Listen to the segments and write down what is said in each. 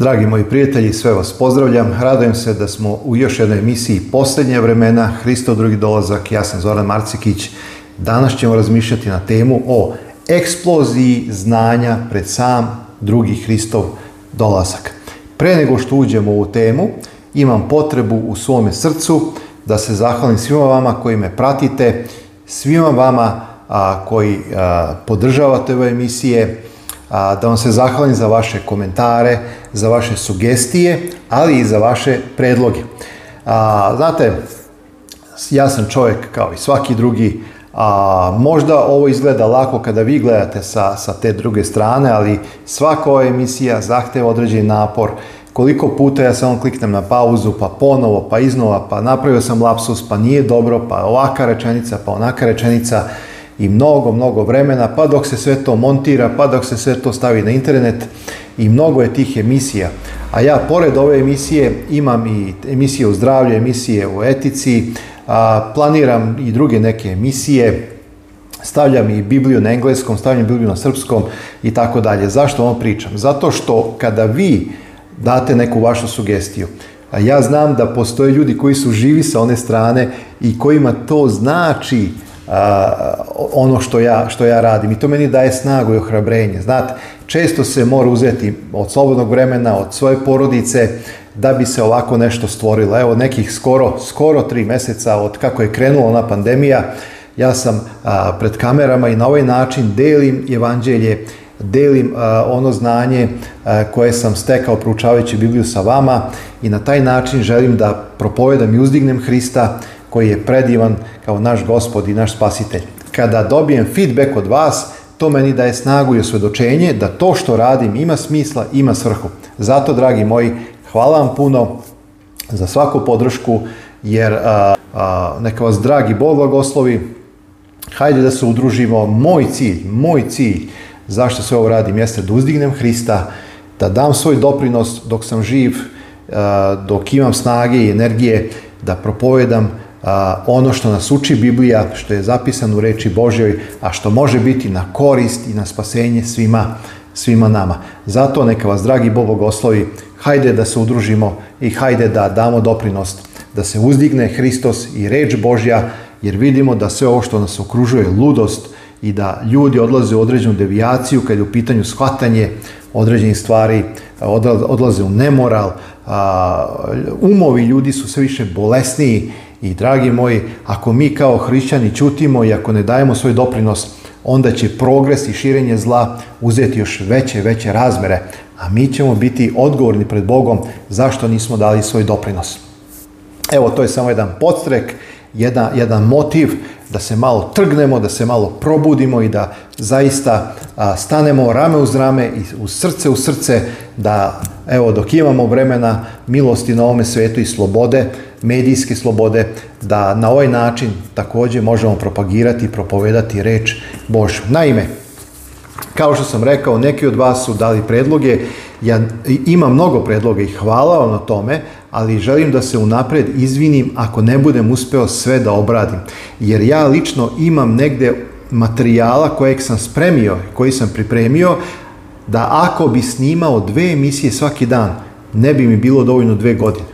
Dragi moji prijatelji, sve vas pozdravljam. radujem se da smo u još jednoj emisiji Posljednje vremena, Hristo drugi dolazak, ja sam Zoran Marcikić. Danas ćemo razmišljati na temu o eksploziji znanja pred sam drugi Hristov dolazak. Pre nego što uđemo u temu, imam potrebu u svome srcu da se zahvalim svima vama koji me pratite, svima vama koji podržavate ove emisije, da vam se zahvalim za vaše komentare, za vaše sugestije, ali i za vaše predloge. Znate, ja sam čovjek kao i svaki drugi, a možda ovo izgleda lako kada vi gledate sa, sa te druge strane, ali svaka emisija zahteva određeni napor. Koliko puta ja samo kliknem na pauzu, pa ponovo, pa iznova, pa napravio sam lapsus, pa nije dobro, pa ovaka rečenica, pa onaka rečenica i mnogo, mnogo vremena, pa dok se sve to montira, pa dok se sve to stavi na internet i mnogo je tih emisija. A ja pored ove emisije imam i emisije o zdravlju, emisije u etici, a, planiram i druge neke emisije, stavljam i Bibliju na engleskom, stavljam Bibliju na srpskom i tako dalje. Zašto ovo pričam? Zato što kada vi date neku vašu sugestiju, a ja znam da postoje ljudi koji su živi sa one strane i kojima to znači ono što ja, što ja radim. I to meni daje snagu i ohrabrenje. Znate, često se mora uzeti od slobodnog vremena, od svoje porodice, da bi se ovako nešto stvorilo. Evo nekih skoro, skoro tri mjeseca od kako je krenula ona pandemija, ja sam pred kamerama i na ovaj način delim evanđelje, delim ono znanje koje sam stekao proučavajući Bibliju sa vama i na taj način želim da propovedam i uzdignem Hrista, koji je predivan kao naš gospod i naš spasitelj. Kada dobijem feedback od vas, to meni daje snagu i osvjedočenje da to što radim ima smisla, ima svrhu. Zato, dragi moji, hvala vam puno za svaku podršku, jer neka vas dragi Bog blagoslovi. Hajde da se udružimo. Moj cilj, moj cilj, zašto sve ovo radim, jeste da uzdignem Hrista, da dam svoj doprinos dok sam živ, dok imam snage i energije, da propovedam ono što nas uči Biblija, što je zapisano u reči Božjoj, a što može biti na korist i na spasenje svima, svima nama. Zato neka vas, dragi Bog, oslovi, hajde da se udružimo i hajde da damo doprinost da se uzdigne Hristos i reč Božja, jer vidimo da sve ovo što nas okružuje ludost i da ljudi odlaze u određenu devijaciju kad je u pitanju shvatanje određenih stvari, odlaze u nemoral, umovi ljudi su sve više bolesniji i dragi moji, ako mi kao hrišćani čutimo i ako ne dajemo svoj doprinos, onda će progres i širenje zla uzeti još veće, i veće razmere, a mi ćemo biti odgovorni pred Bogom zašto nismo dali svoj doprinos. Evo, to je samo jedan podstrek jedan, jedan motiv da se malo trgnemo, da se malo probudimo i da zaista stanemo rame uz rame i u srce u srce da evo dok imamo vremena milosti na ovome svetu i slobode, medijske slobode, da na ovaj način također možemo propagirati i propovedati reč Božu. Naime, kao što sam rekao, neki od vas su dali predloge, ja imam mnogo predloga i hvala vam na tome, ali želim da se unapred izvinim ako ne budem uspeo sve da obradim. Jer ja lično imam negde materijala kojeg sam spremio, koji sam pripremio, da ako bi snimao dve emisije svaki dan, ne bi mi bilo dovoljno dve godine.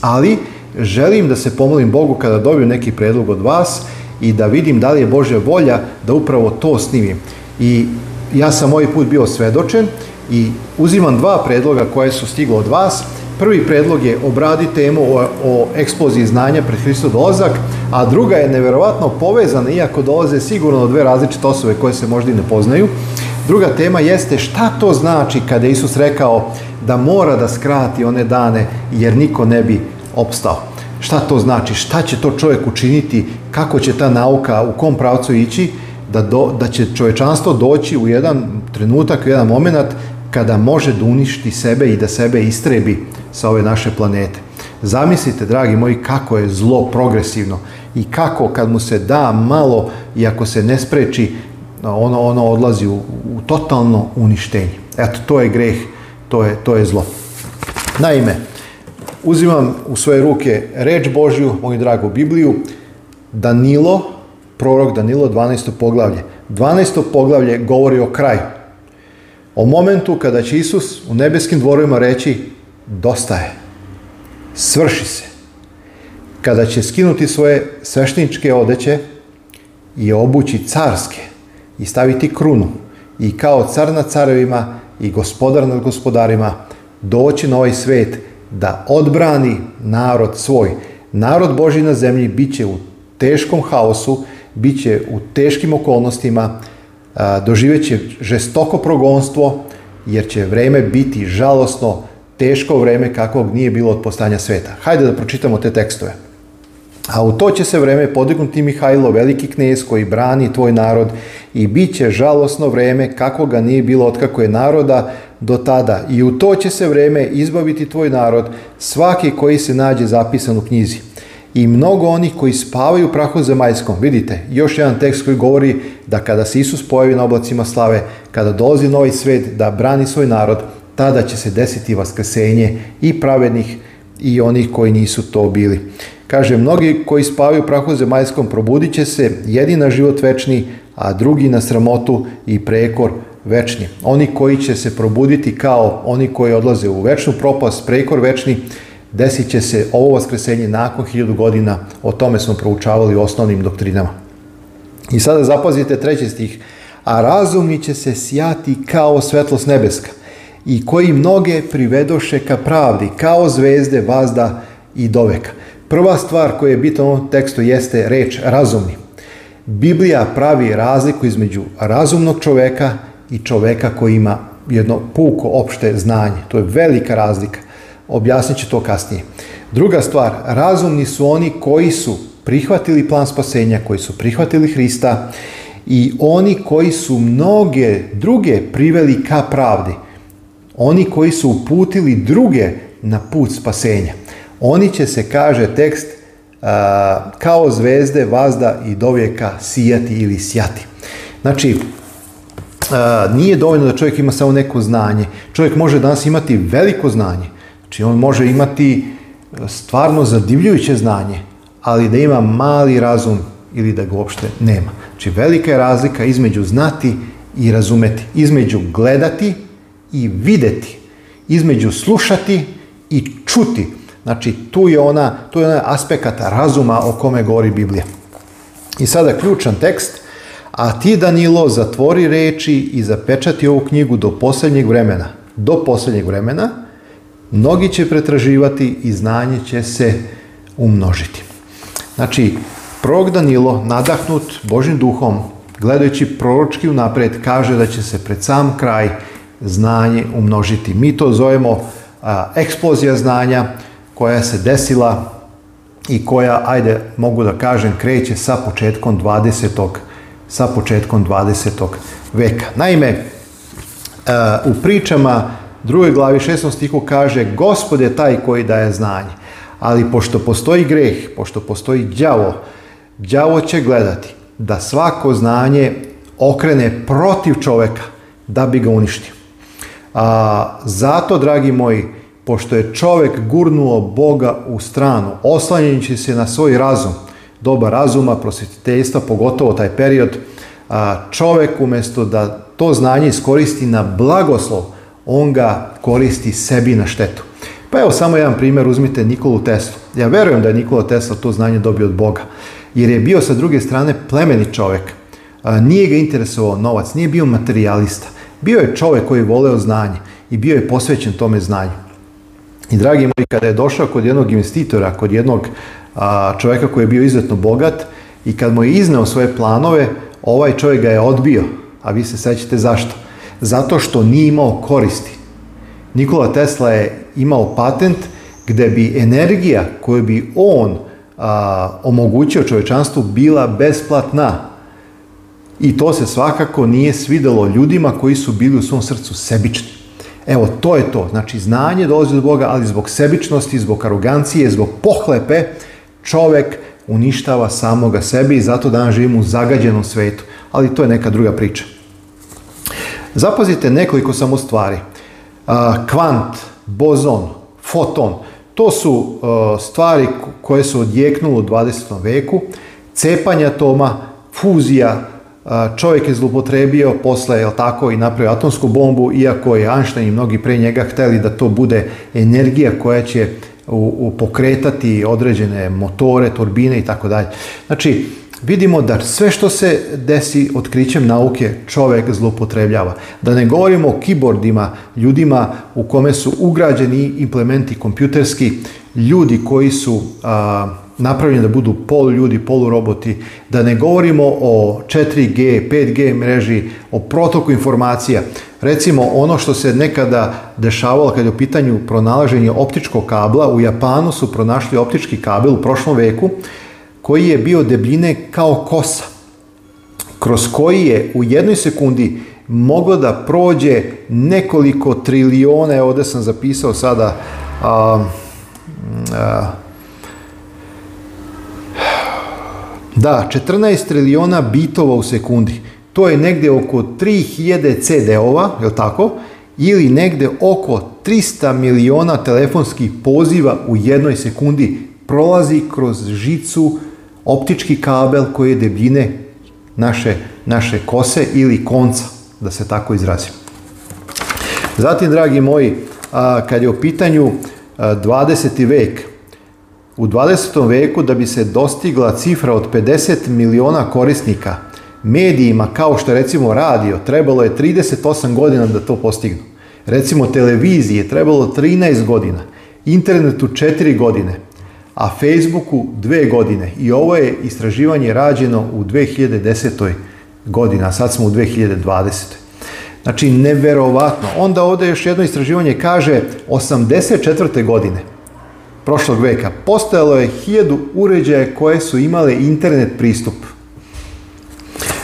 Ali želim da se pomolim Bogu kada dobijem neki predlog od vas i da vidim da li je Bože volja da upravo to snimim. I ja sam ovaj put bio svedočen i uzimam dva predloga koje su stigle od vas. Prvi predlog je obradi temu o, eksploziji znanja pred Hristo dolazak, a druga je nevjerojatno povezana, iako dolaze sigurno dve različite osobe koje se možda i ne poznaju. Druga tema jeste šta to znači kada je Isus rekao da mora da skrati one dane jer niko ne bi opstao. Šta to znači? Šta će to čovjek učiniti? Kako će ta nauka, u kom pravcu ići? da, da će čovečanstvo doći u jedan trenutak, u jedan moment kada može da uništi sebe i da sebe istrebi sa ove naše planete. Zamislite, dragi moji, kako je zlo progresivno i kako kad mu se da malo i ako se ne spreči, ono, ono odlazi u, u totalno uništenje. Eto, to je greh, to je, to je zlo. Naime, uzimam u svoje ruke reč Božju, moju dragu Bibliju, Danilo, prorok Danilo 12. poglavlje. 12. poglavlje govori o kraju. O momentu kada će Isus u nebeskim dvorima reći dosta je, svrši se. Kada će skinuti svoje svešničke odeće i obući carske i staviti krunu i kao car nad carevima i gospodar nad gospodarima doći na ovaj svet da odbrani narod svoj. Narod Boži na zemlji bit će u teškom haosu bit će u teškim okolnostima, doživjet će žestoko progonstvo, jer će vreme biti žalosno, teško vreme kakvog nije bilo od postanja sveta. Hajde da pročitamo te tekstove. A u to će se vreme podignuti Mihajlo, veliki knez koji brani tvoj narod i bit će žalosno vreme kako ga nije bilo kako je naroda do tada. I u to će se vreme izbaviti tvoj narod, svaki koji se nađe zapisan u knjizi i mnogo onih koji spavaju u prahu zemaljskom. Vidite, još jedan tekst koji govori da kada se Isus pojavi na oblacima slave, kada dolazi novi svet da brani svoj narod, tada će se desiti vaskrsenje i pravednih i onih koji nisu to bili. Kaže, mnogi koji spavaju u prahu zemaljskom probudit će se na život večni, a drugi na sramotu i prekor večni. Oni koji će se probuditi kao oni koji odlaze u večnu propast, prekor večni, desit će se ovo vaskresenje nakon hiljadu godina, o tome smo proučavali u osnovnim doktrinama. I sada zapazite treći stih, a razumni će se sjati kao svetlost nebeska i koji mnoge privedoše ka pravdi, kao zvezde vazda i doveka. Prva stvar koja je bitna u ovom tekstu jeste reč razumni. Biblija pravi razliku između razumnog čoveka i čoveka koji ima jedno puko opšte znanje. To je velika razlika. Objasnit ću to kasnije. Druga stvar, razumni su oni koji su prihvatili plan spasenja, koji su prihvatili Hrista i oni koji su mnoge druge priveli ka pravdi. Oni koji su uputili druge na put spasenja. Oni će se, kaže tekst, kao zvezde vazda i dovijeka sijati ili sjati. Znači, nije dovoljno da čovjek ima samo neko znanje. Čovjek može danas imati veliko znanje, Znači on može imati e, stvarno zadivljujuće znanje, ali da ima mali razum ili da ga uopšte nema. Znači velika je razlika između znati i razumeti, između gledati i videti, između slušati i čuti. Znači tu je ona, tu je onaj aspekata razuma o kome govori Biblija. I sada ključan tekst, a ti Danilo zatvori reči i zapečati ovu knjigu do posljednjeg vremena. Do posljednjeg vremena, Mnogi će pretraživati i znanje će se umnožiti. Znači, prorok Danilo, nadahnut Božim duhom, gledajući proročki unaprijed, kaže da će se pred sam kraj znanje umnožiti. Mi to zovemo eksplozija znanja koja se desila i koja, ajde, mogu da kažem, kreće sa početkom 20. sa početkom 20. veka. Naime, e, u pričama drugoj glavi 16 stihu kaže Gospod je taj koji daje znanje. Ali pošto postoji greh, pošto postoji đavo, đavo će gledati da svako znanje okrene protiv čoveka da bi ga uništio. A, zato, dragi moji, pošto je čovjek gurnuo Boga u stranu, oslanjajući se na svoj razum, doba razuma, prosvjetiteljstva, pogotovo taj period, čovjek umjesto da to znanje iskoristi na blagoslov, on ga koristi sebi na štetu. Pa evo samo jedan primjer, uzmite Nikolu Teslu. Ja verujem da je Nikola Tesla to znanje dobio od Boga, jer je bio sa druge strane plemeni čovjek. Nije ga interesovao novac, nije bio materialista. Bio je čovjek koji je voleo znanje i bio je posvećen tome znanju. I dragi moji, kada je došao kod jednog investitora, kod jednog čovjeka koji je bio izuzetno bogat i kad mu je izneo svoje planove, ovaj čovjek ga je odbio. A vi se sećate zašto? zato što nije imao koristi. Nikola Tesla je imao patent gdje bi energija koju bi on omogućio čovječanstvu bila besplatna. I to se svakako nije svidjelo ljudima koji su bili u svom srcu sebični. Evo, to je to. Znači, znanje dolazi od Boga, ali zbog sebičnosti, zbog arogancije, zbog pohlepe, čovjek uništava samoga sebi i zato danas živimo u zagađenom svetu. Ali to je neka druga priča. Zapazite nekoliko samo stvari. Kvant, bozon, foton, to su e, stvari koje su odjeknule u 20. veku, cepanja atoma, fuzija, e, čovjek je zlupotrebio posle je tako i napravio atomsku bombu iako je Einstein i mnogi prije njega htjeli da to bude energija koja će pokretati određene motore, turbine i tako dalje. Znači, vidimo da sve što se desi otkrićem nauke čovjek zloupotrebljava. Da ne govorimo o keyboardima, ljudima u kome su ugrađeni implementi kompjuterski, ljudi koji su napravljeni da budu pol ljudi, polu roboti, da ne govorimo o 4G, 5G mreži, o protoku informacija. Recimo ono što se nekada dešavalo kad je u pitanju pronalaženje optičkog kabla, u Japanu su pronašli optički kabel u prošlom veku, koji je bio debljine kao kosa, kroz koji je u jednoj sekundi moglo da prođe nekoliko trilijona, evo ovdje sam zapisao sada, da, 14 trilijona bitova u sekundi. To je negdje oko 3000 CD-ova, je tako? Ili negdje oko 300 miliona telefonskih poziva u jednoj sekundi prolazi kroz žicu optički kabel koji je debljine naše, kose ili konca, da se tako izrazim. Zatim, dragi moji, kad je u pitanju 20. vek, u 20. veku da bi se dostigla cifra od 50 miliona korisnika, medijima kao što recimo radio, trebalo je 38 godina da to postignu. Recimo televizije trebalo 13 godina, internetu 4 godine, a Facebooku dve godine. I ovo je istraživanje rađeno u 2010. godini, a sad smo u 2020. Znači, neverovatno. Onda ovdje još jedno istraživanje kaže 84. godine prošlog veka postojalo je hiljadu uređaja koje su imale internet pristup.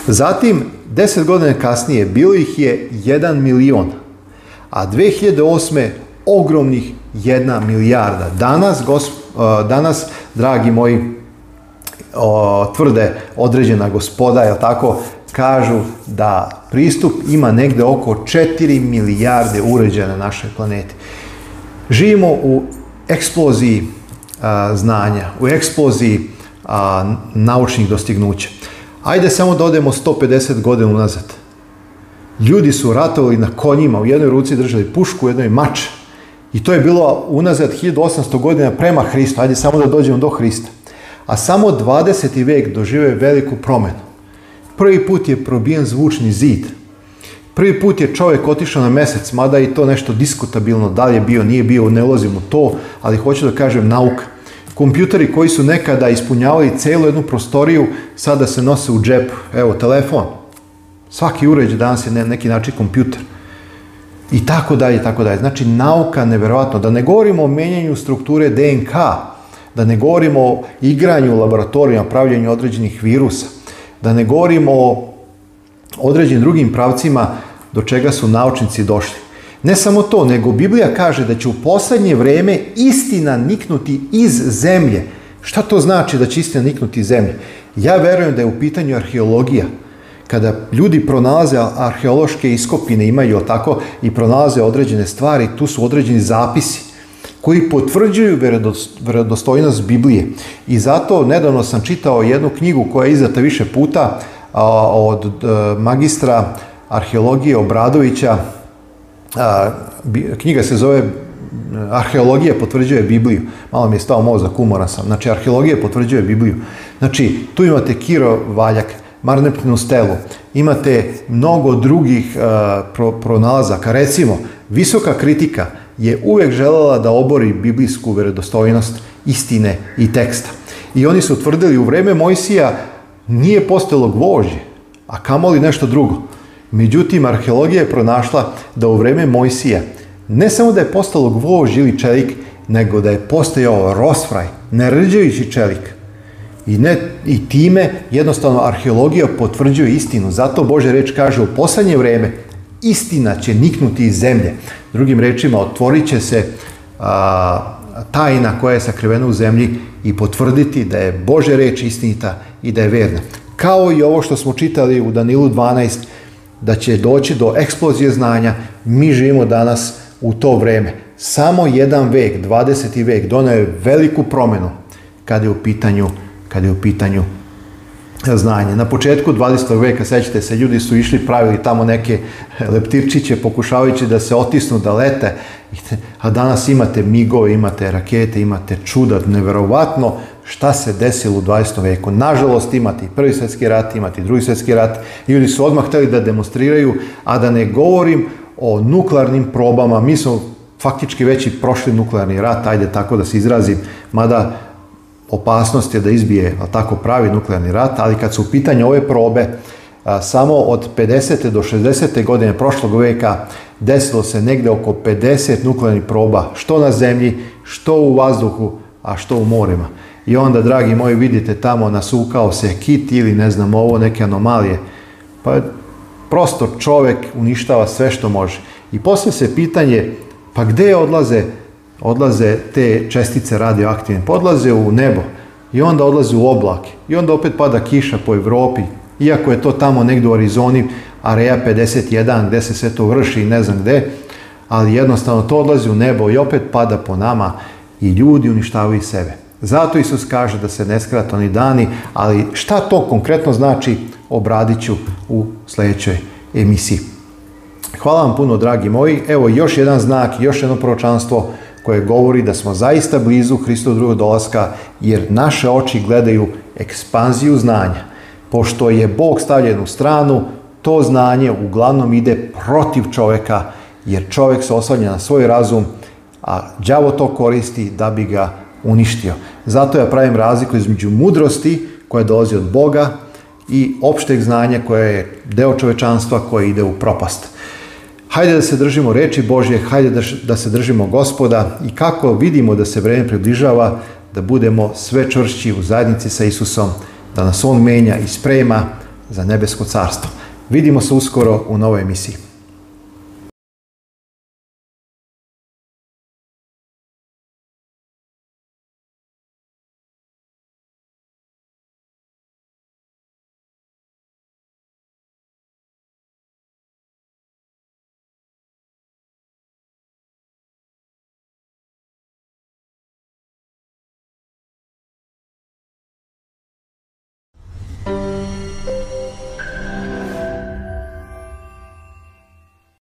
Zatim, 10 godina kasnije, bilo ih je 1 milion, a 2008. ogromnih 1 milijarda. Danas, E, danas, dragi moji, tvrde određena gospoda, jel tako, kažu da pristup ima negde oko 4 milijarde uređaja na našoj planeti. Živimo u eksploziji e, znanja, u eksploziji e, naučnih dostignuća. Ajde samo da odemo 150 godina unazad. Ljudi su ratovali na konjima, u jednoj ruci držali pušku, u jednoj mač. I to je bilo unazad 1800 godina prema Hristu. Ajde samo da dođemo do Hrista. A samo 20. vijek dožive veliku promjenu. Prvi put je probijen zvučni zid. Prvi put je čovjek otišao na mjesec, mada i to nešto diskutabilno, da li je bio, nije bio, ne ulazim u to, ali hoću da kažem nauka. Kompjuteri koji su nekada ispunjavali cijelu jednu prostoriju, sada se nose u džepu. Evo, telefon. Svaki uređaj danas je neki način kompjuter. I tako dalje, tako dalje. Znači, nauka nevjerojatno. Da ne govorimo o menjanju strukture DNK, da ne govorimo o igranju u laboratorijama, pravljenju određenih virusa, da ne govorimo o određenim drugim pravcima do čega su naučnici došli. Ne samo to, nego Biblija kaže da će u posljednje vrijeme istina niknuti iz zemlje. Šta to znači da će istina niknuti iz zemlje? Ja vjerujem da je u pitanju arheologija kada ljudi pronalaze arheološke iskopine, imaju tako i pronalaze određene stvari, tu su određeni zapisi koji potvrđuju vjerodostojnost Biblije. I zato nedavno sam čitao jednu knjigu koja je izdata više puta od e, magistra arheologije Obradovića. knjiga se zove e, Arheologija potvrđuje Bibliju. Malo mi je stao mozak, umoran sam. Znači, arheologija potvrđuje Bibliju. Znači, tu imate Kiro Valjak, Marnepnu stelu, imate mnogo drugih e, pronalazaka. Recimo, visoka kritika je uvijek željela da obori biblijsku vjerodostojnost istine i teksta. I oni su tvrdili u vrijeme Mojsija nije postojalo gvožđe, a kamoli nešto drugo. Međutim, arheologija je pronašla da u vrijeme Mojsija ne samo da je postalo gvožđ ili čelik, nego da je postojao rosfraj, nerđajući čelik. I, time jednostavno arheologija potvrđuje istinu. Zato Bože reč kaže u posljednje vrijeme istina će niknuti iz zemlje. Drugim rečima, otvorit će se tajna koja je sakrivena u zemlji i potvrditi da je Bože reč istinita i da je verna. Kao i ovo što smo čitali u Danilu 12, da će doći do eksplozije znanja, mi živimo danas u to vrijeme. Samo jedan vek, 20. vek, donio je veliku promjenu kada je u pitanju kada je u pitanju znanje. Na početku 20. veka, sećate se, ljudi su išli, pravili tamo neke leptirčiće, pokušavajući da se otisnu, da lete, a danas imate migove, imate rakete, imate čuda, neverovatno šta se desilo u 20. veku. Nažalost, imate i prvi svjetski rat, imate i drugi svjetski rat, ljudi su odmah htjeli da demonstriraju, a da ne govorim o nuklearnim probama, mi smo faktički već i prošli nuklearni rat, ajde tako da se izrazim, mada opasnost je da izbije tako pravi nuklearni rat, ali kad su u pitanju ove probe, samo od 50. do 60. godine prošlog vijeka desilo se negdje oko 50 nuklearnih proba, što na zemlji, što u vazduhu, a što u morima. I onda, dragi moji, vidite tamo nasukao se kit ili ne znam ovo, neke anomalije. Pa prosto čovjek uništava sve što može. I poslije se pitanje, pa gdje odlaze odlaze te čestice radioaktivne, podlaze u nebo i onda odlaze u oblake i onda opet pada kiša po Europi, iako je to tamo negdje u Arizoni, Area 51, gdje se sve to vrši i ne znam gdje, ali jednostavno to odlazi u nebo i opet pada po nama i ljudi uništavaju sebe. Zato Isus kaže da se ne oni dani, ali šta to konkretno znači obradit ću u sljedećoj emisiji. Hvala vam puno, dragi moji. Evo još jedan znak, još jedno proročanstvo koje govori da smo zaista blizu Kristo drugog dolaska, jer naše oči gledaju ekspanziju znanja. Pošto je Bog stavljen u stranu, to znanje uglavnom ide protiv čoveka, jer čovjek se oslanja na svoj razum, a đavo to koristi da bi ga uništio. Zato ja pravim razliku između mudrosti koja dolazi od Boga i opšteg znanja koje je deo čovečanstva koje ide u propast. Hajde da se držimo reči Božje, hajde da, se držimo gospoda i kako vidimo da se vrijeme približava, da budemo sve čvršći u zajednici sa Isusom, da nas On menja i sprema za nebesko carstvo. Vidimo se uskoro u novoj emisiji.